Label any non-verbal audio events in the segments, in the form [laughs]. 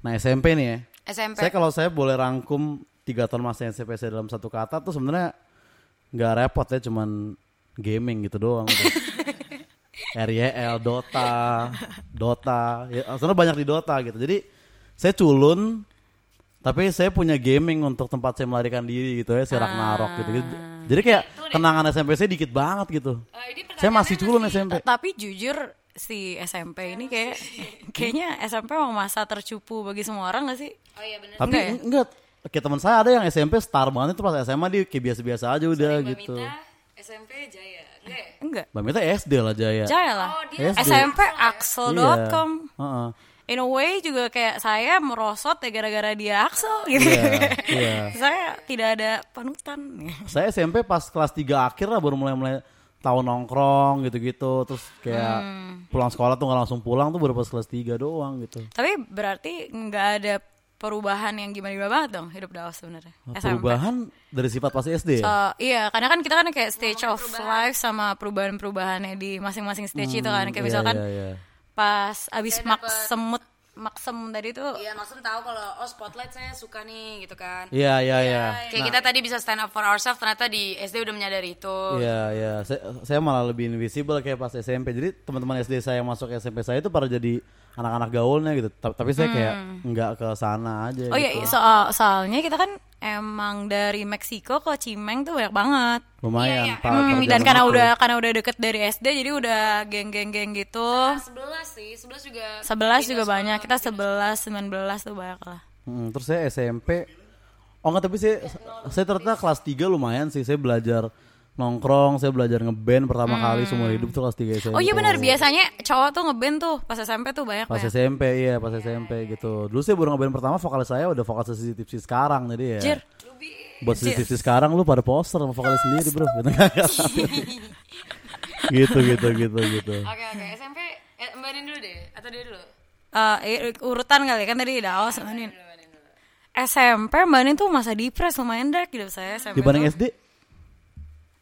Nah SMP nih ya. SMP. Saya kalau saya boleh rangkum tiga tahun masa SMP saya dalam satu kata tuh sebenarnya nggak repot ya, cuman gaming gitu doang. [laughs] Udah. RYL, Dota, Dota, ya, sebenarnya banyak di Dota gitu. Jadi saya culun, tapi saya punya gaming untuk tempat saya melarikan diri gitu ya, si Ragnarok gitu. gitu. Jadi kayak kenangan SMP saya dikit banget gitu. Saya masih culun SMP. Tapi jujur si SMP ini kayak [laughs] [laughs] kayaknya SMP emang masa tercupu bagi semua orang gak sih? Oh iya benar. Tapi Enggak ya? enggak, kayak teman saya ada yang SMP star banget itu pas SMA dia kayak biasa-biasa aja udah gitu. SMP Jaya. Enggak ya? Enggak. Mbak Mita SD lah Jaya. Jaya lah. Oh, dia SD. SMP axel.com. Iya. Heeh. In a way juga kayak saya merosot ya gara-gara dia Axel [laughs] gitu. Iya, iya. saya tidak ada panutan. Saya SMP pas kelas 3 akhir lah baru mulai-mulai tahu nongkrong gitu-gitu terus kayak Hmm. pulang sekolah tuh nggak langsung pulang tuh baru pas kelas 3 doang gitu. Tapi berarti nggak ada perubahan yang gimana-gimana banget dong hidup Daos sebenarnya. Nah, SMP. perubahan dari sifat pas SD ya? So, iya, karena kan kita kan kayak stage of life sama perubahan-perubahannya di masing-masing stage itu kan. Kayak Iya, misalkan iya, iya. pas abis mak semut maksem tadi tuh Iya, maksudnya tahu kalau oh spotlight saya suka nih gitu kan. Iya, iya, iya. Kayak kita tadi bisa stand up for ourselves ternyata di SD udah menyadari itu. Iya, iya. Saya, saya malah lebih invisible kayak pas SMP. Jadi teman-teman SD saya yang masuk SMP saya itu pada jadi anak-anak gaulnya gitu. Ta- Tapi saya kayak nggak ke sana aja. Hmm. Oh iya, gitu. soal soalnya kita kan emang dari Meksiko ke Cimeng tuh banyak banget. Lumayan. Pak, Hmm, pada dan karena itu. udah karena udah deket dari SD jadi udah geng-geng-geng gitu. Nah, 11 sih, 11 juga. 11 juga banyak. Kita 11, 19 tuh banyak lah. Hmm, terus saya SMP. Oh enggak, tapi saya saya ternyata kelas 3 lumayan sih. Saya belajar nongkrong, saya belajar ngeband pertama kali seumur hidup tuh kelas 3 SMP. Hmm. Oh iya benar, biasanya cowok tuh ngeband tuh pas SMP tuh banyak Pas banyak. SMP iya, pas SMP gitu. Dulu saya baru ngeband pertama vokalis saya udah vokalis sisi tipsi sekarang jadi ya. Jir. Buat sisi tipsi sekarang lu pada poster sama vokalis sendiri, Bro. Gitu [laughs] gitu gitu gitu gitu. Oke, oke. SMP eh, Mbak Nin dulu deh atau dia dulu? Eh, i- urutan kali kan tadi Daos sama Nin. SMP Mbak Nin tuh masa depres lumayan dark gitu saya SMP Dibanding tuh. SD?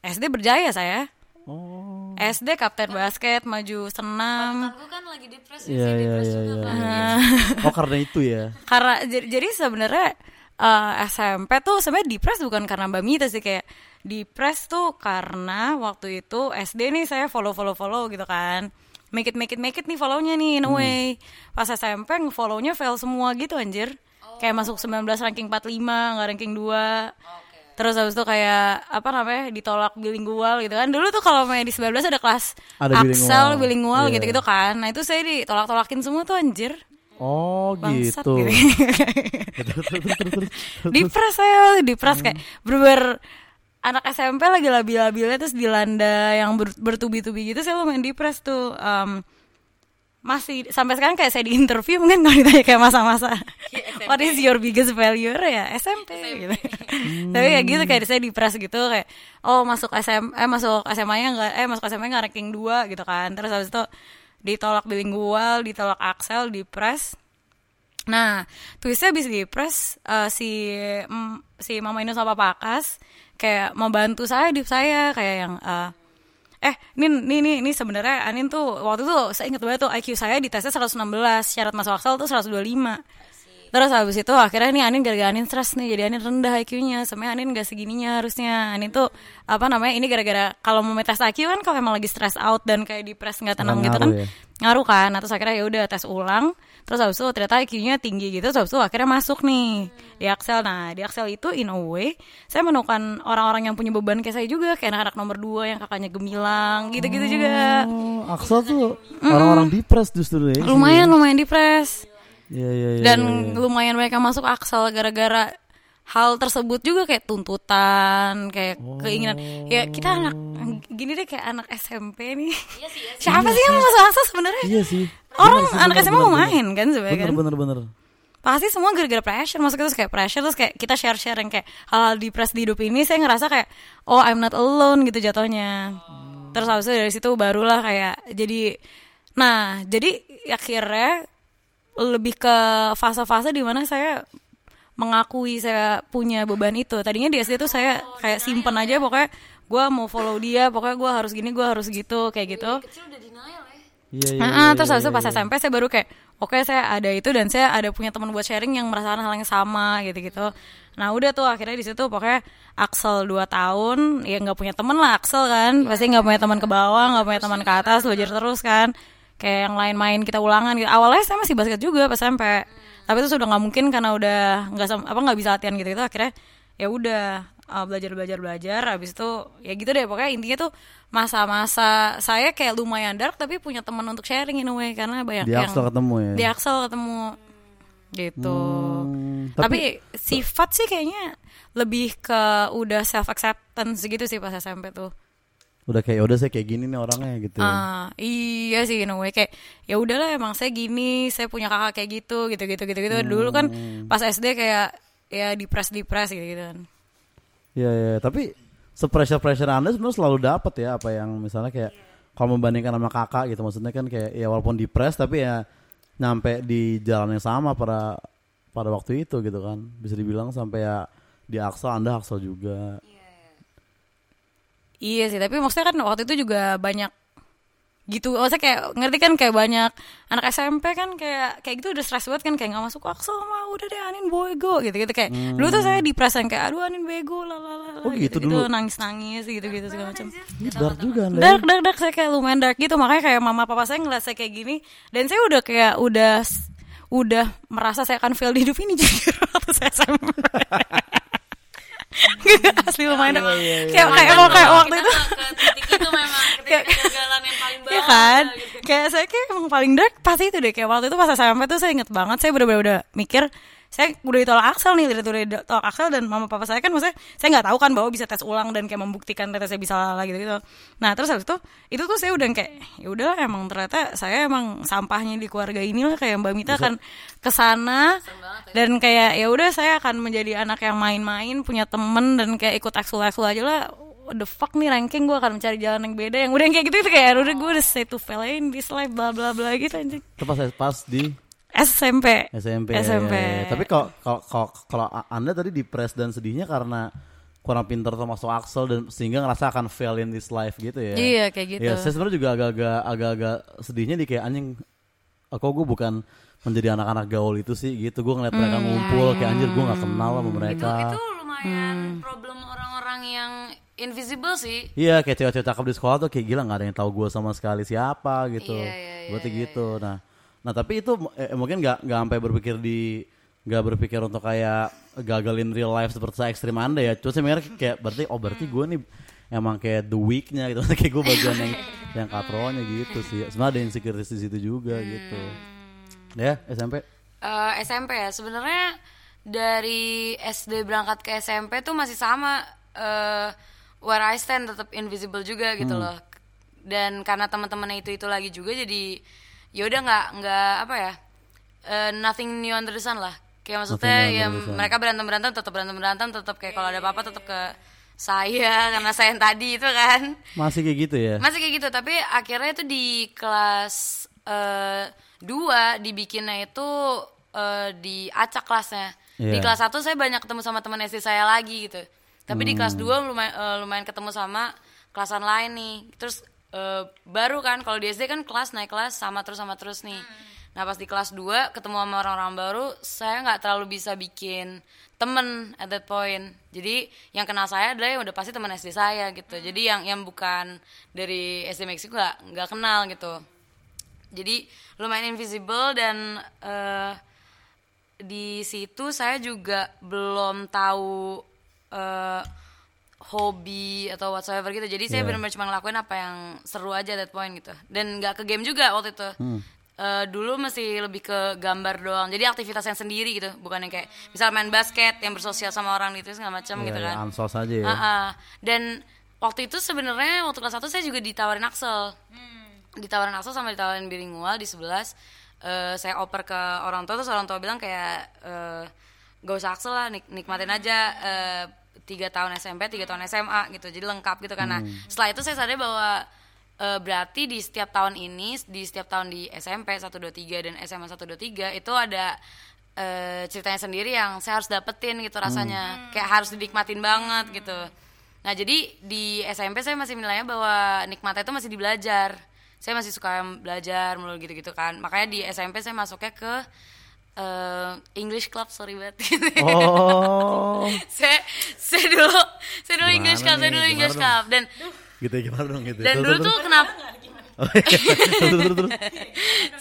SD berjaya saya. Oh. SD kapten basket, maju senam. Aku kan lagi depresi Iya iya iya iya. [laughs] Oh karena itu ya. Karena jadi, jadi sebenarnya eh, SMP tuh sebenarnya depres bukan karena Mbak Mita sih kayak depres tuh karena waktu itu SD nih saya follow follow follow gitu kan. Make it make it make it nih follownya nih in a way. Pas SMP nge-follownya fail semua gitu anjir. Kayak masuk 19 ranking 45, nggak ranking 2. Terus habis itu kayak apa namanya ditolak bilingual gitu kan. Dulu tuh kalau main di 19 ada kelas Ada Axel bilingual. bilingual Iya. gitu-gitu kan. Nah, itu saya ditolak-tolakin semua tuh anjir. Oh Bangsat gitu. gitu. [laughs] Dipres saya dipres kayak berber anak SMP lagi labil-labilnya terus dilanda yang ber- bertubi-tubi gitu saya main dipres tuh Em, masih sampai sekarang kayak saya di interview mungkin kalau ditanya kayak masa-masa. [laughs] What is your biggest failure? Ya SMP, gitu. [laughs] Tapi kayak gitu kayak saya dipres gitu kayak oh masuk SM eh masuk SMA nya nggak eh masuk SMA nggak ranking 2 gitu kan. Terus habis itu ditolak bilingual ditolak Axel dipres Nah, twistnya abis di press eh, si mm, si Mama Inu sama Papa Akas kayak membantu saya di saya kayak yang eh eh ini ini ini, ini sebenarnya Anin tuh waktu itu saya ingat banget tuh IQ saya di tesnya 116 syarat masuk Axel tuh 125 terus habis itu akhirnya nih Anin gara-gara Anin stres nih jadi Anin rendah IQ-nya sebenarnya Anin gak segininya harusnya. Anin tuh apa namanya ini gara-gara kalau mau tes IQ kan kalau emang lagi stress out dan kayak di press nggak tenang gitu kan Ngaruh ya? ngaruh kan. Nah, terus akhirnya ya udah tes ulang terus habis itu ternyata IQ-nya tinggi gitu terus habis itu akhirnya masuk nih di Axel nah di Axel itu in a way saya menemukan orang-orang yang punya beban kayak saya juga kayak anak-anak nomor dua yang kakaknya gemilang gitu-gitu juga. Oh, Axel tuh orang-orang depres justru ya. lumayan lumayan depres Iya iya iya. dan iya, iya. lumayan mereka masuk Axel gara-gara hal tersebut juga kayak tuntutan kayak keinginan ya kita anak gini deh kayak anak SMP nih siapa sih yang mau masuk Axel sebenarnya Iya sih. orang Bener sih, anak bener, SMA mau bener, main kan sebenarnya Bener kan? bener bener. pasti semua gara-gara pressure masuk terus kayak pressure terus kayak kita share share yang kayak hal-hal di press di hidup ini saya ngerasa kayak oh I'm not alone gitu jatuhnya terus habis itu dari situ barulah kayak jadi nah jadi akhirnya lebih ke fase-fase di mana saya mengakui saya punya beban itu. Tadinya di SD tuh saya kayak simpen aja pokoknya gue mau follow dia pokoknya gue harus gini gue harus gitu kayak gitu. Kecil udah denial ya. Iya, iya, Nah, iya, terus iya, habis itu pas iya. SMP saya baru kayak oke saya ada itu dan saya ada punya teman buat sharing yang merasakan hal yang sama gitu-gitu. Nah udah tuh akhirnya di situ pokoknya Axel 2 tahun ya nggak punya temen lah Axel kan. Pasti nggak punya teman ke bawah nggak punya teman ke atas belajar terus kan kayak yang lain main kita ulangan gitu. Awalnya saya masih basket juga pas SMP tapi itu sudah nggak mungkin karena udah nggak apa nggak bisa latihan gitu itu akhirnya ya udah uh, belajar belajar belajar. Habis itu ya gitu deh pokoknya intinya tuh masa-masa saya kayak lumayan dark tapi punya teman untuk sharing in a way karena banyak Di yang ketemu ya. di Axel ketemu. Gitu. Hmm, tapi, sifat sih kayaknya lebih ke udah self acceptance gitu sih pas SMP tuh udah kayak "Ya udah saya kayak gini nih orangnya gitu. Ah, iya sih in way kayak ya udahlah emang saya gini, saya punya kakak kayak gitu, gitu gitu gitu gitu. Dulu kan pas SD kayak ya depres depres gitu gitu kan. Iya, iya, tapi sepressure pressure Anda sebenarnya selalu dapat ya apa yang misalnya kayak kalau membandingkan sama kakak gitu maksudnya kan kayak ya walaupun depres tapi ya nyampe di jalan yang sama pada pada waktu itu gitu kan. Bisa dibilang sampai ya di Axel Anda Axel juga. Iya sih, tapi maksudnya kan waktu itu juga banyak gitu. Maksudnya kayak ngerti kan kayak banyak anak SMP kan kayak kayak gitu udah stres banget kan kayak nggak masuk Axel mah udah deh Anin bego gitu gitu kayak dulu tuh saya depres yang kayak aduh Anin bego lah lah lah Oh, gitu dulu? nangis nangis gitu gitu segala macam. Dark juga dark dark dark. Saya kayak lumayan dark gitu. Makanya kayak mama papa saya ngeliat saya kayak gini. Dan saya udah kayak udah udah merasa saya akan fail di hidup ini [laughs] jujur waktu saya SMP [laughs] asli lumayan dark. Iya, kayak kayak emang kayak waktu itu itu memang [laughs] ketika kegagalan yang paling bawah ya kan gitu. kayak saya kayak emang paling dark pasti itu deh kayak waktu itu pas SMP tuh saya inget banget saya bener-bener udah mikir saya udah ditolak Axel nih udah ditolak Axel dan mama papa saya kan maksudnya saya nggak tahu kan bahwa bisa tes ulang dan kayak membuktikan ternyata saya bisa lagi gitu, gitu. Nah terus habis itu itu tuh saya udah kayak ya udah emang ternyata saya emang sampahnya di keluarga inilah kayak Mbak Mita kan ke sana dan kayak ya udah saya akan menjadi anak yang main-main punya temen dan kayak ikut ekskul aja lah. What the fuck nih ranking gue akan mencari jalan yang beda. Yang udah yang kayak gitu itu kayak udah gue udah say to fail in this life bla bla bla gitu anjing. Itu pas pas di SMP SMP. SMP ya, ya. Tapi kalau kalau kalau- kalau Anda tadi depres dan sedihnya karena kurang pintar termasuk Axel dan sehingga ngerasa akan fail in this life gitu ya. Iya, kayak gitu. Ya, saya sebenarnya juga agak-agak agak-agak sedihnya di kayak anjing kok gue bukan menjadi anak-anak gaul itu sih gitu. Gue ngeliat Hmm, mereka ngumpul kayak anjir gue nggak kenal sama itu mereka. itu lumayan problem orang-orang yang invisible sih Iya kayak cewek-cewek cakep di sekolah tuh kayak gila nggak ada yang tahu gue sama sekali siapa gitu. Iya, iya, iya, Berarti gitu. Nah, nah tapi itu eh, mungkin nggak nggak sampai berpikir di nggak berpikir untuk kayak gagalin real life seperti saya ekstrim anda ya. Cuma saya mikir kayak berarti oh berarti gue nih emang kayak the weaknya gitu. [laughs] kayak gue bagian yang [laughs] yang katronya gitu sih. Sebenarnya ada insecurities di situ juga gitu. Ya SMP. Eh, SMP ya sebenarnya dari SD berangkat ke SMP tuh masih sama eh where I stand tetap invisible juga gitu Hmm. loh dan karena teman-temannya itu itu lagi juga jadi ya udah nggak nggak apa ya eh, nothing new under the sun lah kayak maksudnya Nothing ya mereka berantem berantem tetap berantem berantem tetap kayak kalau ada apa-apa tetap ke saya [laughs] karena saya yang tadi itu kan Masih kayak gitu ya. masih kayak gitu tapi akhirnya itu di kelas eh, dua dibikinnya itu eh, diacak kelasnya di Iya. kelas satu saya banyak ketemu sama teman SD saya lagi gitu tapi di kelas Hmm. dua lumayan eh, lumayan ketemu sama kelasan lain nih terus eh, baru kan kalau di SD kan kelas naik kelas sama terus sama terus nih. Nah pas di kelas 2 ketemu sama orang-orang baru saya nggak terlalu bisa bikin temen at that point. Jadi yang kenal saya adalah yang udah pasti teman SD saya gitu. Jadi yang yang bukan dari SD Meksiko nggak nggak kenal gitu. Jadi lumayan invisible dan eh, di situ saya juga belum tahu eh, hobi atau whatsoever gitu jadi saya Iya. benar-benar cuma ngelakuin apa yang seru aja at that point gitu dan nggak ke game juga waktu itu Eh, dulu masih lebih ke gambar doang jadi aktivitas yang sendiri gitu bukan yang kayak misal main basket yang bersosial sama orang gitu segala macam Iya, gitu ya, kan ansos aja ya. Ah-ah. Dan waktu itu sebenarnya waktu kelas 1 saya juga ditawarin Axel. Ditawarin Axel sama ditawarin bilingual di 11. Eh, saya oper ke orang tua terus orang tua bilang kayak eh, gak usah Axel lah nik- nikmatin aja eh, tiga tahun SMP, tiga tahun SMA gitu. Jadi lengkap gitu kan. Nah, setelah itu saya sadar bahwa eh, berarti di setiap tahun ini, di setiap tahun di SMP 1 2 3 dan SMA 1 2 3 itu ada eh, ceritanya sendiri yang saya harus dapetin gitu rasanya. Kayak harus dinikmatin banget gitu. Nah jadi di SMP saya masih menilainya bahwa nikmatnya itu masih di belajar. Saya masih suka belajar mulu gitu-gitu kan. Makanya di SMP saya masuknya ke eh, English club sorry banget [laughs] Oh, saya saya dulu saya dulu Gimana English club saya nih? dulu Gimana English dong? club dan gitu ya gimana dong gitu. dan dulu tuh kenapa. Terus, terus, terus.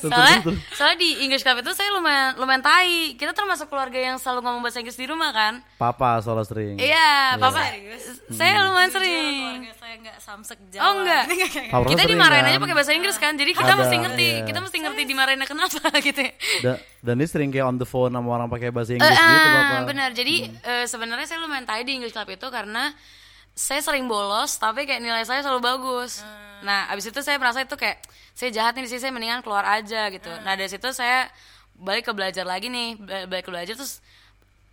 Soalnya soalnya di English club itu saya lumayan lumayan tai kita termasuk keluarga yang selalu ngomong bahasa Inggris di rumah kan Papa soalnya sering. iya papa saya lumayan Keluarga sering saya nggak samsek oh Jawa. enggak [laughs] kita sering, dimarahin kan? aja pakai bahasa Inggris kan jadi kita Ada, mesti ngerti iya. kita mesti ngerti dimarahinnya kenapa [laughs] gitu ya. Da- dan dia sering kayak on the phone sama orang pakai bahasa Eh, Inggris gitu, ah, Papa. benar jadi eh, sebenarnya saya lumayan tai di English club itu karena saya sering bolos tapi kayak nilai saya selalu bagus nah abis itu saya merasa itu kayak saya jahat nih di sini saya mendingan keluar aja gitu nah dari situ saya balik ke belajar lagi nih Bal- balik ke belajar terus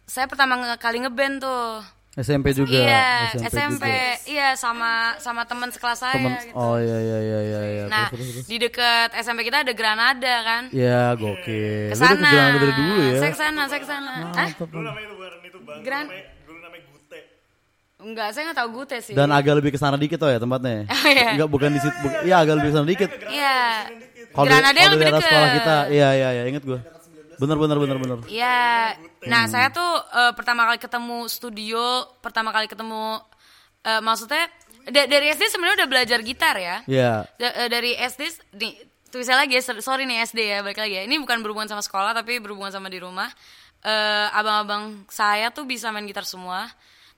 saya pertama kali ngeband tuh SMP juga. iya SMP, SMP, juga. iya sama sama teman sekelas saya Temen, gitu. oh iya iya iya iya. iya. nah terus, terus, di dekat SMP kita ada Granada kan Ya gokil. Ke sana ke Granada dulu ya. saya ke sana saya ke sana Hah? Mantap. Dulu namanya itu bukan itu bang, Gran- namanya, dulu namanya Gute. Enggak saya nggak tahu Gute sih Dan agak lebih ke sana dikit oh ya tempatnya. [laughs] Oh, iya. Enggak bukan di situ. bu- Iya agak lebih ke sana dikit. Iya. Kalau kalau yang lebih deket. sekolah kita, iya iya iya inget gue. Bener bener bener bener. Iya. Nah, saya tuh eh, pertama kali ketemu studio, pertama kali ketemu eh, maksudnya da- dari SD sebenarnya udah belajar gitar ya. Iya. Da- eh, dari SD nih tulisnya lagi ya, sor- sorry nih SD ya, balik lagi ya. Ini bukan berhubungan sama sekolah tapi berhubungan sama di rumah. Eh, abang-abang saya tuh bisa main gitar semua.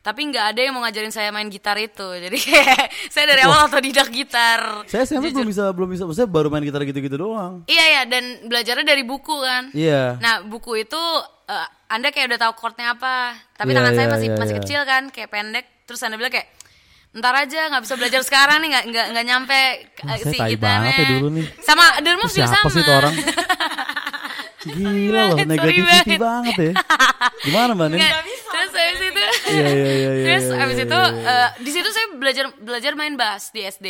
Tapi nggak ada yang mau ngajarin saya main gitar itu. [laughs] Jadi kayak saya dari awal otodidak gitar. Saya SMP belum bisa belum bisa. Maksudnya baru main gitar gitu-gitu doang. Iya ya dan belajarnya dari buku kan. Iya. Nah buku itu eh, anda kayak udah tahu chordnya apa, tapi Iya, tangan saya iya, masih iya, masih iya. kecil kan, kayak pendek. Terus anda bilang kayak ntar aja nggak bisa belajar sekarang nih nggak nggak nggak nyampe Wah, eh, saya si gitarnya. ya dulu nih. Sama Dermos juga Siapa sama. sih itu orang? [laughs] Gila loh, negativity banget. banget ya. Gimana mbak? Nggak, terus habis itu Iya, iya, iya, iya, terus iya, habis iya, itu eh, di situ saya belajar belajar main bass di SD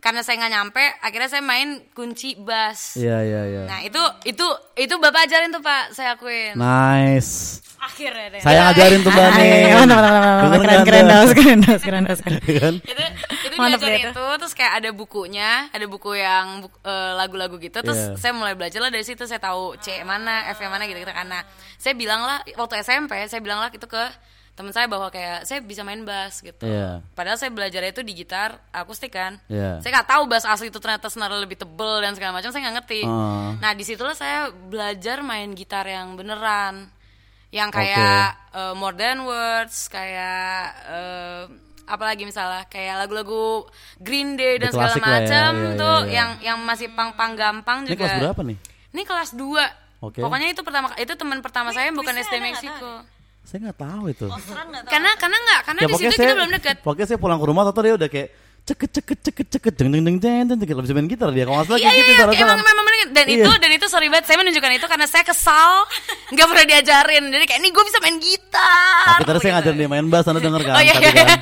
karena saya nggak nyampe akhirnya saya main kunci bass Iya iya iya. nah itu itu itu bapak ajarin tuh pak saya akuin Nice. Akhirnya deh. Saya ngajarin tuh mbak [laughs] Bener keren, keren, keren, keren, dos, keren. Itu Mantap diajarin itu. terus kayak ada bukunya ada buku yang eh, lagu-lagu gitu terus Iya. saya mulai belajar lah dari situ saya tahu C mana F mana gitu gitu karena saya bilang lah waktu SMP saya bilang lah itu ke teman saya bahwa kayak saya bisa main bass gitu Iya. padahal saya belajar itu di gitar akustik kan Iya. saya nggak tahu bass asli itu ternyata senar lebih tebel dan segala macam saya nggak ngerti Oh. nah di situlah saya belajar main gitar yang beneran yang kayak eh, more than words kayak eh, apalagi misalnya kayak lagu-lagu Green Day dan The segala lah ya, macam iya, iya, tuh iya. yang yang masih pang-pang gampang Ini juga kelas berapa nih? ini kelas 2 Oke. pokoknya itu pertama itu teman pertama saya bukan SD Meksiko Saya nggak tahu itu. karena karena nggak karena Ya di situ saya, kita belum deket pokoknya saya pulang ke rumah atau dia udah kayak ceket ceket ceket ceket jeng jeng jeng jeng jeng jeng bisa main gitar dia kalau nggak salah Iya iya gitu iya suara emang memang. Dan Iya. itu dan itu sorry banget saya menunjukkan itu karena saya kesal nggak pernah diajarin jadi kayak ini gue bisa main gitar. Tapi tadi saya ngajarin dia main bass, anda denger kan? Oh, iya, iya. kan?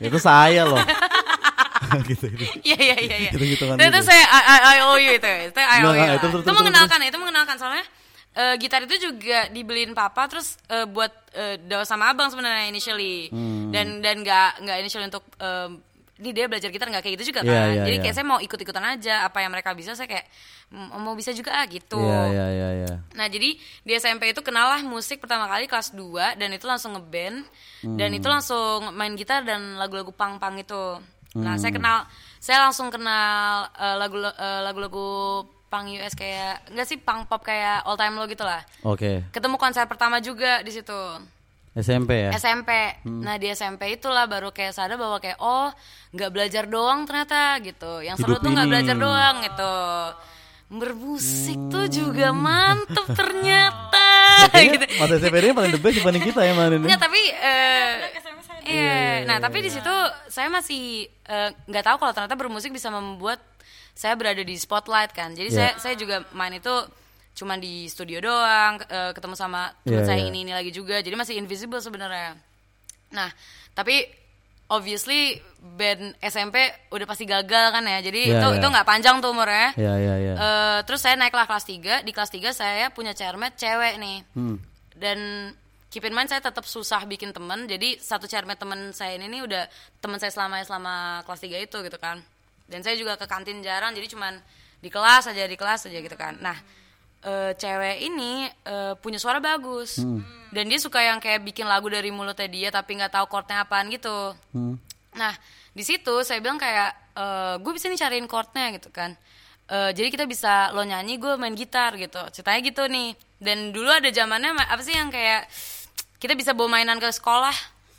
itu saya loh. [laughs] gitu, gitu. Iya iya iya iya. Gitu-gitu kan Dan itu gitu. saya I, I, I owe you itu. Itu I owe you. itu itu, terus, mengenalkan itu mengenalkan soalnya eh, gitar itu juga dibeliin papa terus eh, buat Dawa sama abang sebenarnya initially Hmm. dan dan nggak nggak initially untuk eh, ini dia belajar gitar nggak kayak gitu juga kan Iya, iya, jadi iya. kayak saya mau ikut ikutan aja apa yang mereka bisa saya kayak "Mm, mau bisa juga ah gitu Iya iya iya iya. Nah jadi di SMP itu kenal lah musik pertama kali kelas 2 dan itu langsung ngeband dan itu langsung main gitar dan lagu-lagu pang-pang itu. Nah saya kenal saya langsung kenal eh, lagu eh, lagu-lagu pang US kayak enggak sih pang pop kayak all time low gitu lah. Oke. Ketemu konser pertama juga di situ. SMP ya. SMP. Nah di SMP itulah baru kayak sadar bahwa kayak oh nggak belajar doang ternyata gitu. Yang seru Hidup tuh nggak belajar doang gitu. Bermusik tuh juga mantep ternyata. [laughs] gitu. Mas SMP ini paling the best dibanding kita ya mana ini. Nggak tapi eh iya. Nah tapi di situ saya masih eh, nggak tahu kalau ternyata bermusik bisa membuat saya berada di spotlight kan. Jadi Iya. saya saya juga main itu cuma di studio doang, eh, ketemu sama teman Iya, saya iya. ini ini lagi juga. Jadi masih invisible sebenarnya. Nah tapi obviously band SMP udah pasti gagal kan ya. Jadi Iya, itu iya. itu nggak panjang tuh umurnya. Iya iya iya. Eh, terus saya naiklah kelas 3 Di kelas 3 saya punya cermet cewek nih Hmm. Dan keep in mind saya tetap susah bikin temen Jadi satu cermet temen saya ini nih udah temen saya selama selama kelas 3 itu gitu kan dan saya juga ke kantin jarang jadi cuman di kelas aja di kelas aja gitu kan nah eh, cewek ini eh, punya suara bagus. Dan dia suka yang kayak bikin lagu dari mulutnya dia tapi nggak tahu chordnya apaan gitu. Nah di situ saya bilang kayak gue bisa nih cariin chordnya gitu kan. Eh, jadi kita bisa lo nyanyi gue main gitar gitu. Ceritanya gitu nih. Dan dulu ada zamannya ma- apa sih yang kayak kita bisa bawa mainan ke sekolah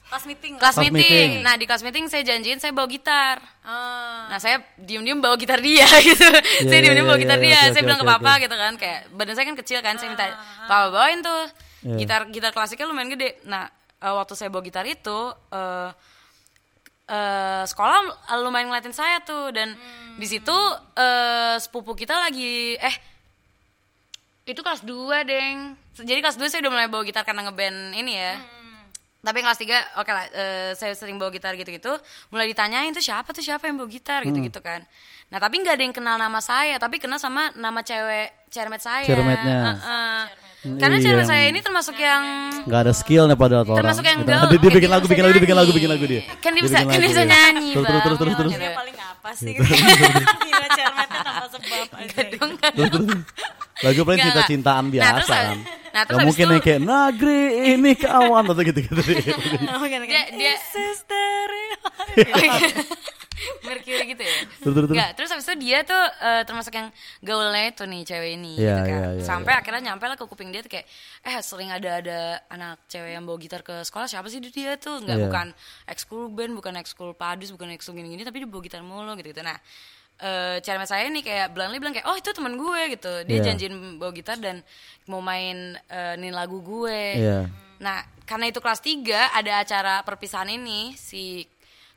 Pas meeting. kelas Kelas meeting. meeting. nah di kelas meeting saya janjiin saya bawa gitar Ah. nah saya diem-diem bawa gitar dia [laughs] gitu saya iya, diem-diem bawa iya, gitar iya, dia oke, saya oke, bilang ke oke, papa oke. gitu kan kayak badan saya kan kecil kan saya minta papa bawain tuh Iya. gitar gitar klasiknya lumayan gede nah eh, waktu saya bawa gitar itu eh eh, sekolah lumayan ngeliatin saya tuh dan di situ eh, sepupu kita lagi eh itu kelas 2 deng jadi kelas 2 saya udah mulai bawa gitar karena ngeband ini ya tapi kelas 3 oke lah eh, saya sering bawa gitar gitu-gitu mulai ditanyain tuh siapa tuh siapa yang bawa gitar gitu-gitu kan nah tapi nggak ada yang kenal nama saya tapi kenal sama nama cewek cermet saya Cermetnya. Heeh. karena Iya. cermet saya ini termasuk yang Nggak ada skill nih padahal orang. termasuk yang Gitu. Dia, dia bikin lagu, bikin lagu, dia bikin lagu, bikin lagu dia. kan dia bisa bikin kan dia bisa nyanyi Terus, terus, terus, terus, terus. Gitu. Dia paling apa sih? [laughs] Gila cermetnya tanpa sebab aja. Dong. Terus, terus. Lagu paling cinta-cintaan. Nah, biasa terus kan. Nah, terus habis mungkin itu- yang kayak negeri ini kawan atau gitu-gitu. [laughs] dia dia Sister. [laughs] Mercury gitu ya. Terus, terus. Nggak, terus habis itu dia tuh eh, termasuk yang gaulnya itu nih cewek ini Iya, gitu kan. iya, iya, Sampai akhirnya nyampe lah ke kuping dia tuh kayak eh sering ada ada anak cewek yang bawa gitar ke sekolah siapa sih dia tuh? Nggak Iya. bukan ekskul band, bukan ekskul padus, bukan ekskul gini-gini tapi dia bawa gitar mulu gitu gitu. Nah, eh cewek saya ini kayak bluntly bilang kayak oh itu teman gue gitu. Dia Iya. janjiin bawa gitar dan mau main eh, nih lagu gue. Iya. Nah, karena itu kelas 3 ada acara perpisahan ini si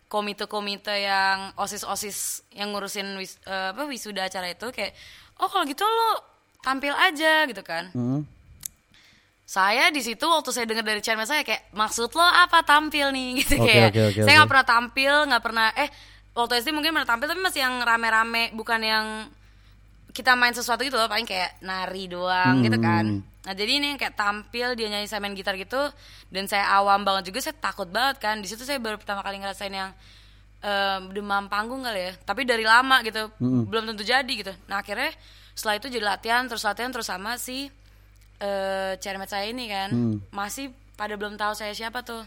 komite-komite yang osis-osis yang ngurusin wis, eh, apa wisuda acara itu kayak oh kalau gitu lo tampil aja gitu kan. Hmm. Saya di situ waktu saya dengar dari chairman saya kayak maksud lo apa tampil nih [laughs] gitu Oke, kayak oke, oke, saya nggak pernah tampil nggak pernah eh waktu SD mungkin pernah tampil tapi masih yang rame-rame bukan yang kita main sesuatu gitu loh paling kayak nari doang gitu kan. Nah jadi ini yang kayak tampil dia nyanyi saya main gitar gitu dan saya awam banget juga saya takut banget kan. Di situ saya baru pertama kali ngerasain yang eh, demam panggung kali ya. Tapi dari lama gitu belum tentu jadi gitu. Nah akhirnya setelah itu jadi latihan terus latihan terus sama si eh cermet saya ini kan. Masih pada belum tahu saya siapa tuh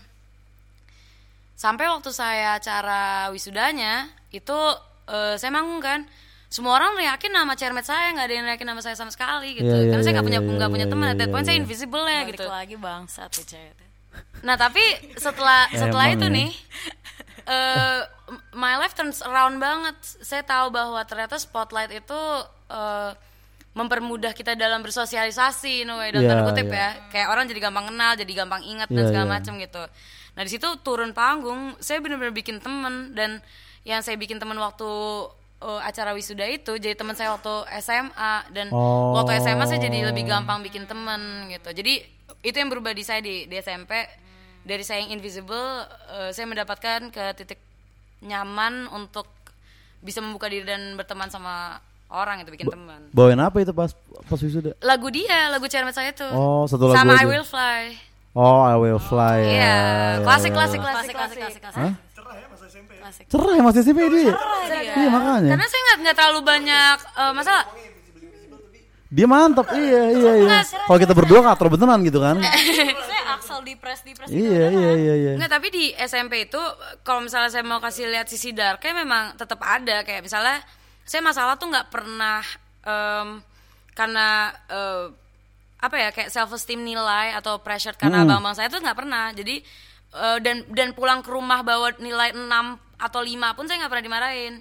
sampai waktu saya acara wisudanya itu eh, saya manggung kan semua orang yakin nama cermet saya nggak ada yang yakin nama saya sama sekali gitu Iya, iya, karena saya iya, nggak punya iya, nggak punya iya, teman at that iya, point saya invisible ya gitu lagi bangsa tuh cewek. nah tapi setelah setelah itu ya. nih eh my life turns around banget saya tahu bahwa ternyata spotlight itu eh, mempermudah kita dalam bersosialisasi no way dalam tanda kutip iya. ya kayak orang jadi gampang kenal jadi gampang ingat dan Iya, segala iya. macam gitu nah di situ turun panggung saya benar-benar bikin temen dan yang saya bikin temen waktu eh, acara wisuda itu jadi teman saya waktu SMA dan Oh. waktu SMA saya jadi lebih gampang bikin temen gitu jadi itu yang berubah di saya di, di SMP dari saya yang invisible eh, saya mendapatkan ke titik nyaman untuk bisa membuka diri dan berteman sama orang itu bikin teman Bawain apa itu pas pas wisuda? lagu dia lagu cermet saya tuh Oh, satu lagu sama aja. I Will Fly Oh, I will fly. Iya, ya, klasik, ya, klasik, ya. klasik, Klasik, klasik, klasik, klasik, klasik. Cerah ya masa SMP. Cerah ya Mas SMP dia. Iya makanya. Karena saya nggak nggak terlalu banyak eh, masalah. Dia mantap. Iya iya iya. Kalau kita berdua ngatur beneran gitu kan. [laughs] Saya Axel di press di press gitu. Iya iya iya iya. Nggak, tapi di SMP itu kalau misalnya saya mau kasih lihat sisi darknya memang tetap ada kayak misalnya saya masalah tuh nggak pernah em, karena eh, apa ya kayak self esteem nilai atau pressure karena abang-abang saya tuh nggak pernah. Jadi eh, dan dan pulang ke rumah bawa nilai 6 atau 5 pun saya nggak pernah dimarahin.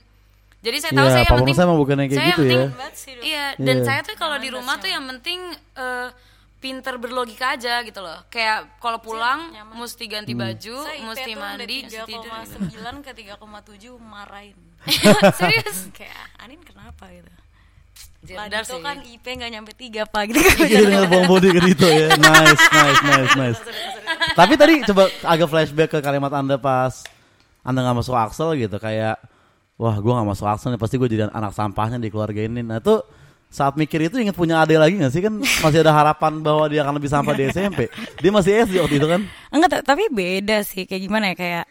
Jadi saya tahu Iya, saya yang penting emang bukan yang kayak saya gitu penting, ya. Banget sih, Dok. Iya, dan Iya. saya tuh kalau di rumah tuh yang penting eh, pinter berlogika aja gitu loh. Kayak kalau pulang mesti ganti Hmm. baju, Saya mesti mandi, mesti tidur. 3,9 ke 3,7 marahin. [laughs] Serius? Kayak Anin kenapa gitu. Sih. tuh kan IP nggak nyampe 3 pak [laughs] gitu. Jadi dengan bom body ke itu ya. Nice, nice, nice, nice. Tapi tadi coba agak flashback ke kalimat Anda pas Anda nggak masuk Axel gitu kayak wah gue nggak masuk Axel nih pasti gue jadi anak sampahnya di keluarga ini. Nah itu saat mikir itu inget punya adik lagi gak sih kan masih ada harapan bahwa dia akan lebih sampah di SMP. Dia masih SD waktu itu kan. Enggak, ta- tapi beda sih kayak gimana ya kayak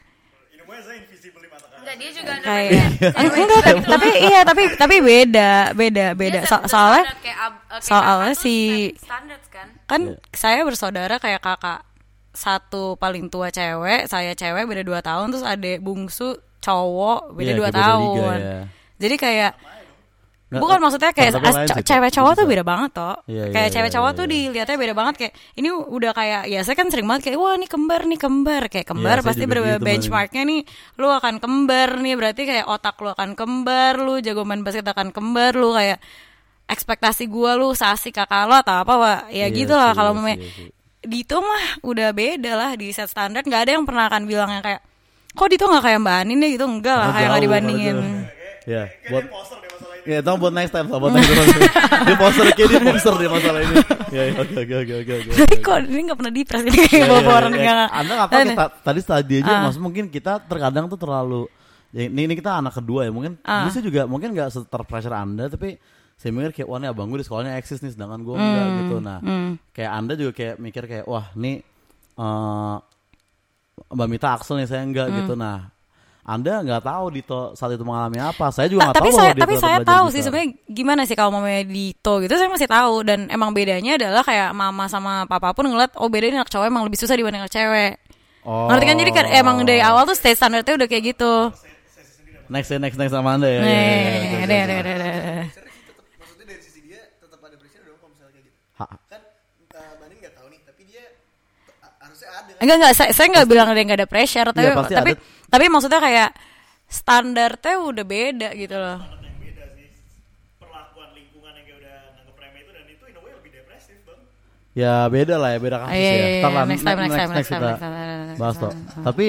dia juga ada kayak kayak- Eng- enggak tapi, tapi iya tapi tapi beda beda beda. So- soalnya eh, soalnya si- kan? kan saya bersaudara kayak kakak satu paling tua cewek saya cewek beda dua tahun terus adik bungsu cowok beda Iya, dua beda liga, tahun. ya. jadi kayak bukan maksudnya kayak cewek cowok tuh beda banget toh. Iya, kayak iya, cewek iya, cowok iya, tuh iya. dilihatnya beda banget kayak ini udah kayak ya saya kan sering banget kayak wah ini kembar nih kembar. Kayak kembar Iya, saya pasti juga ber- gitu, benchmarknya nih lu akan kembar nih. Berarti kayak otak lu akan kembar lu jago main basket akan kembar lu kayak ekspektasi gua lu sasi kakak lo atau apa Wak. ya Iya gitu lah kalau iya iya sih. Dito mah udah beda lah di set standar nggak ada yang pernah akan bilang yang kayak kok Dito nggak kayak Mbak Anin ya gitu enggak lah Oh, kayak nggak dibandingin. Ya, buat Ya, itu buat next time, buat next time. [laughs] Dia poster kayak dia poster dia masalah ini. Ya, ya, oke, oke, oke, oke, tapi kok ini nggak pernah dipres ini kayak Ya, bawa ya, orang ya. enggak Anda nggak tahu kita tadi tadi aja, maksud mungkin kita terkadang tuh terlalu ya, ini ini kita anak kedua ya mungkin Ah. bisa juga mungkin nggak terpressure Anda tapi saya mikir kayak wah nih abang gue di sekolahnya eksis nih sedangkan gue enggak Hmm, gitu nah kayak anda juga kayak mikir kayak wah nih eh mbak Mita Axel nih saya enggak Hmm. gitu nah anda nggak tahu Dito saat itu mengalami apa. Saya juga Ta- nggak tapi tahu saya bahwa dia tapi saya tahu sih sebenarnya gimana sih kalau mamanya Dito gitu saya masih tahu. Dan emang bedanya adalah kayak mama sama papa pun ngeliat oh beda ini anak cowok emang lebih susah dibanding anak cewek. Oh. ngerti kan? Jadi kan emang dari awal tuh state standarnya udah kayak gitu. Next ya, next next sama anda ya, nih oke, oke, ada oke. ada ada ada maksudnya dari sisi dia tetap ada pressure dong kalau misalnya kayak gitu? Kan Banin nggak tahu nih tapi dia t- harusnya ada. Kan Enggak enggak saya, saya enggak bilang dia enggak ada pressure tapi Iya, tapi ada. Tapi maksudnya kayak standarnya udah beda gitu loh. yang beda sih perlakuan lingkungan yang kayak udah nganggep remeh itu dan itu in a way lebih depresif bang Ya beda lah ya, beda kasus Iya, ya. iya, Ntar lah, next time, next time, next time, kita next time, next bahas time. toh. Tapi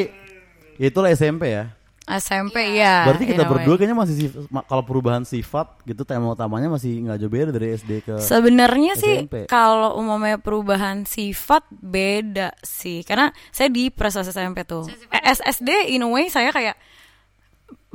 itulah SMP ya. SMP ya. Berarti kita berdua kayaknya masih kalau perubahan sifat gitu tema utamanya masih nggak jauh beda dari SD ke Sebenarnya sih kalau umumnya perubahan sifat beda sih. Karena saya di proses SMP tuh. Eh, SSD in a way saya kayak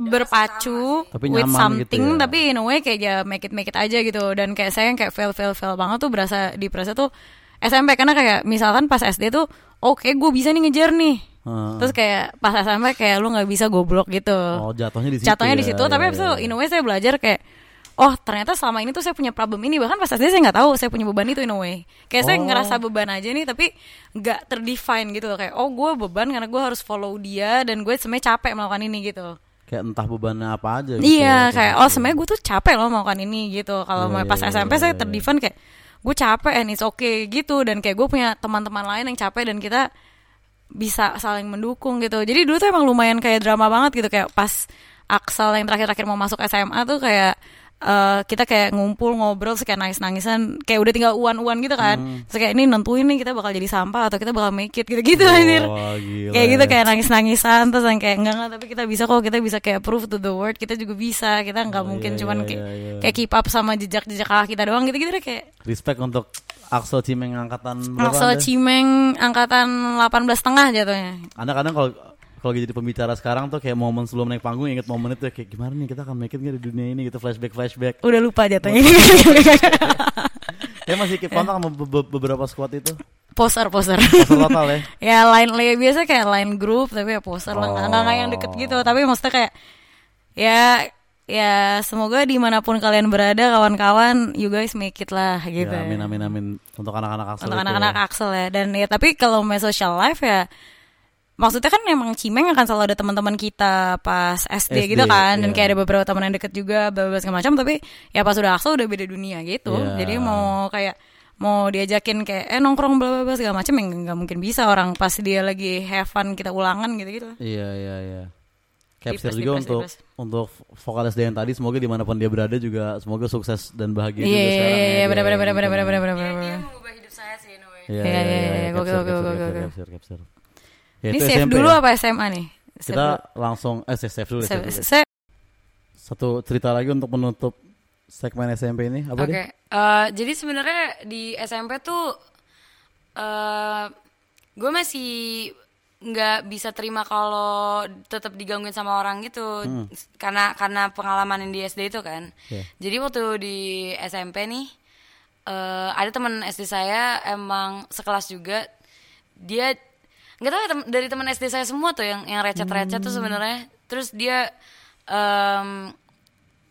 berpacu Tapi with gitu something ya. tapi in a way kayak ya make it make it aja gitu dan kayak saya yang kayak fail fail fail banget tuh berasa di proses tuh SMP karena kayak misalkan pas SD tuh oke gue bisa nih ngejar nih Hmm. terus kayak pas SMP kayak lu nggak bisa goblok gitu Oh, jatuhnya di situ. jatuhnya di ya, situ ya, tapi ya, abis itu ya. in a way saya belajar kayak oh ternyata selama ini tuh saya punya problem ini bahkan pas SD saya nggak tahu saya punya beban itu in a way kayak saya Oh. ngerasa beban aja nih tapi nggak terdefine gitu loh kayak oh gue beban karena gue harus follow dia dan gue sebenarnya capek melakukan ini gitu Kayak entah bebannya apa aja gitu iya ya, kayak gitu. oh sebenarnya gue tuh capek loh melakukan ini gitu kalau Iya, mau iya, pas iya, SMP iya, saya iya. terdefine kayak gue capek and it's okay gitu dan kayak gue punya teman-teman lain yang capek dan kita bisa saling mendukung gitu jadi dulu tuh emang lumayan kayak drama banget gitu kayak pas Axel yang terakhir-terakhir mau masuk SMA tuh kayak eh, kita kayak ngumpul ngobrol terus kayak nangis-nangisan kayak udah tinggal uan-uan gitu kan Hmm. terus kayak ini nentuin nih kita bakal jadi sampah atau kita bakal make it gitu-gitu anjir Wah, gila kayak gitu ya. kayak nangis-nangisan terus yang kayak enggak enggak tapi kita bisa kok kita bisa kayak prove to the world kita juga bisa kita nggak Oh, mungkin iya, cuman iya, kayak iya, iya. kayak keep up sama jejak-jejak kakak kita doang gitu-gitu deh kayak respect untuk Axel Cimeng angkatan berapa Axel Anda? Cimeng angkatan 18 setengah jatuhnya. Anda kadang kalau kalau jadi pembicara sekarang tuh kayak momen sebelum naik panggung inget momen itu ya, kayak gimana nih kita akan make it nggak di dunia ini gitu flashback flashback. Udah lupa jatuhnya. [laughs] Kayak masih keep kontak sama be- be- beberapa squad itu? Poser poser Poster total ya? [laughs] Ya ya biasa kayak line group tapi ya poser lah. Nggak nggak- nggak yang deket gitu tapi maksudnya kayak ya ya semoga di mana pun kalian berada kawan-kawan you guys make it lah gitu Ya, amin amin amin untuk anak-anak Axel untuk anak-anak ya. Axel ya dan ya tapi kalau main social life ya maksudnya kan emang Cimeng akan selalu ada teman-teman kita pas SD, SD, gitu kan dan iya. kayak ada beberapa teman yang deket juga segala macam tapi ya pas udah Axel udah beda dunia gitu Iya. jadi mau kayak mau diajakin kayak eh nongkrong bla bla bla segala macam yang nggak mungkin bisa orang pas dia lagi have fun kita ulangan gitu gitu Iya iya iya. Capture juga dipres, untuk dipres. untuk vokalis dia yang tadi semoga di mana pun dia berada juga semoga sukses dan bahagia iya juga iya sekarang iya ya, iya dia benar benar benar benar benar benar benar dia, benar dia mengubah hidup saya sih in a way Iya Iya, iya iya, iya. iya, gokil, capture, capture. Ya, ini save SMP dulu ya. apa SMA nih Save Kita dulu. langsung eh save, save dulu. Save Save- save- Satu cerita lagi untuk menutup segmen SMP ini apa Oke, dia? eh, jadi sebenarnya di SMP tuh eh gue masih nggak bisa terima kalau tetap digangguin sama orang gitu, karena karena pengalaman yang di SD itu kan. Iya. Jadi waktu di SMP nih eh ada teman SD saya emang sekelas juga, dia nggak tahu ya tem- dari teman SD saya semua tuh yang yang recet-recet tuh sebenarnya. Terus dia em,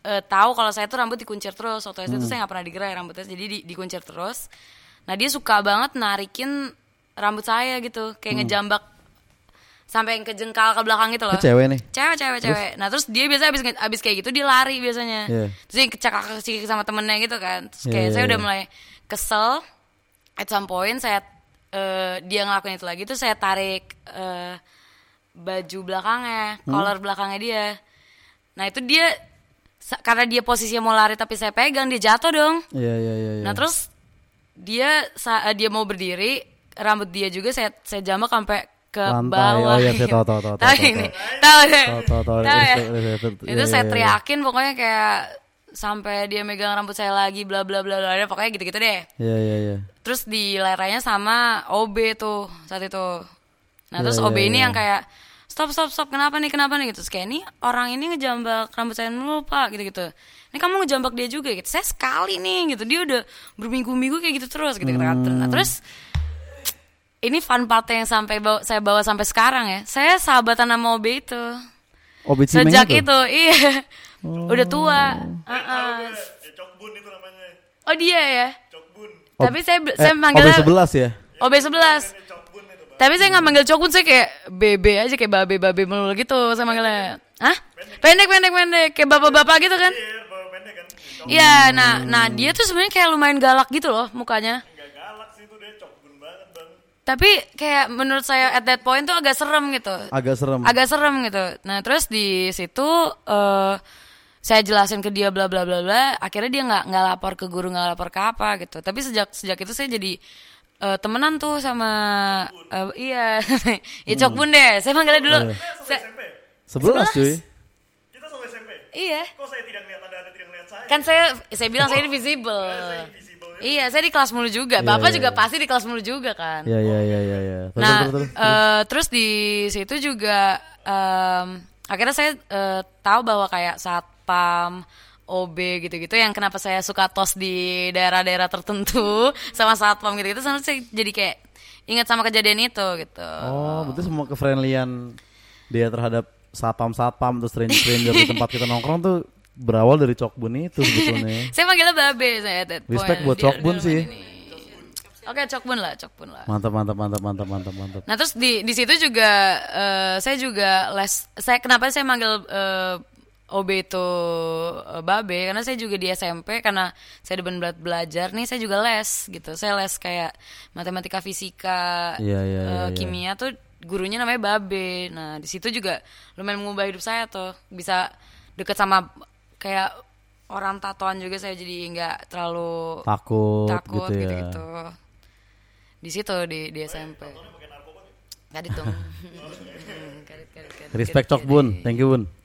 eh, tahu kalau saya tuh rambut dikuncir terus. Waktu SD tuh saya nggak pernah digerai rambutnya jadi di, dikuncir terus. Nah dia suka banget narikin rambut saya gitu. Kayak ngejambak sampai yang ke jengkal ke belakang gitu loh Itu cewek nih. cewek cewek cewek nah terus dia biasa abis abis kayak gitu dia lari biasanya Iya. terus dia kecakak kecik sama temennya gitu kan terus Iya, kayak iya, saya udah iya. mulai kesel at some point saya eh, dia ngelakuin itu lagi tuh saya tarik eh, baju belakangnya Hmm? collar belakangnya dia nah itu dia karena dia posisinya mau lari tapi saya pegang dia jatuh dong Iya iya iya. iya. Nah terus dia eh, dia mau berdiri, rambut dia juga saya saya jambak sampai ke Lantai. bawah. Oh iya, saya tahu, tahu, tahu, Tahu ini, tahu. deh. Tahu, ya. Itu Iya, saya iya, iya. teriakin pokoknya kayak sampai dia megang rambut saya lagi bla bla bla bla pokoknya gitu-gitu deh. Iya iya iya. Terus di leranya sama OB tuh saat itu. Nah terus OB ini yang kayak stop stop stop kenapa nih kenapa nih gitu. Terus kayak ini orang ini ngejambak rambut saya dulu pak gitu gitu. Ini kamu ngejambak dia juga gitu. Saya sekali nih gitu. Dia udah berminggu-minggu kayak gitu terus gitu. gitu. Hmm. Nah terus ini fun part yang sampai bawa, saya bawa sampai sekarang ya. Saya sahabatan sama OB itu. Oh, Bicimeng Sejak itu? itu, iya. Udah tua. Heeh. Cokbun itu namanya. Oh dia ya. Cokbun. Oh, Tapi saya eh, saya manggilnya OB 11 ya? OB 11. Ini Cokbun itu, Bang. Tapi saya nggak manggil Cokbun, saya kayak bebe aja kayak babe-babe melulu gitu saya manggilnya. Hah? Pendek pendek pendek kayak bapak-bapak gitu kan? Iya, kan. Iya, nah nah dia tuh sebenarnya kayak lumayan galak gitu loh mukanya. nggak galak sih itu dia Cokbun banget, Bang. Tapi kayak menurut saya at that point tuh agak serem gitu. Agak serem. Agak serem gitu. Nah, terus di situ eh saya jelasin ke dia bla bla bla bla, akhirnya dia nggak nggak lapor ke guru, nggak lapor ke apa gitu. Tapi sejak sejak itu saya jadi eh, temenan tuh sama eh, iya, [laughs] ya Cokbun deh. Saya manggilnya dulu. Saya-. 11 cuy. Kita sama SMP. iya. Kok saya tidak lihat Anda, Anda tidak lihat saya? Kan saya saya bilang saya ini visible. Invisible. Iya, saya di kelas mulu juga. Bapak juga pasti di kelas mulu juga kan. Iya iya iya iya iya. Terus, Nah, terus, terus, eh, terus di situ juga em, akhirnya saya eh, tahu bahwa kayak satpam, OB gitu-gitu yang kenapa saya suka tos di daerah-daerah tertentu [laughs] sama satpam gitu-gitu, sama saya jadi kayak ingat sama kejadian itu gitu. Oh, berarti semua kefriendlian dia terhadap satpam-satpam terus stranger-stranger di tempat kita nongkrong tuh berawal dari Cokbun itu [laughs] sebetulnya. Saya manggilnya babe saya at that point. Respect buat Di- Cokbun sih. Oke, Cokbun lah, Cokbun lah. Mantap mantap mantap mantap mantap mantap. Nah terus di di situ juga eh, saya juga les. Saya kenapa saya manggil eh, OB itu eh, Babe karena saya juga di SMP karena saya demen bela- belajar nih saya juga les gitu. Saya les kayak matematika, fisika, Iya, iya, eh, iya, iya. kimia tuh gurunya namanya Babe. Nah di situ juga lumayan mengubah hidup saya tuh bisa deket sama kayak orang tatoan juga saya jadi nggak terlalu Takut, takut gitu ya. gitu-gitu. Di situ di di SMP. Kadit dong. Kadit, kadit, kadit, Respect Cokbun. kadit. Thank you Bun.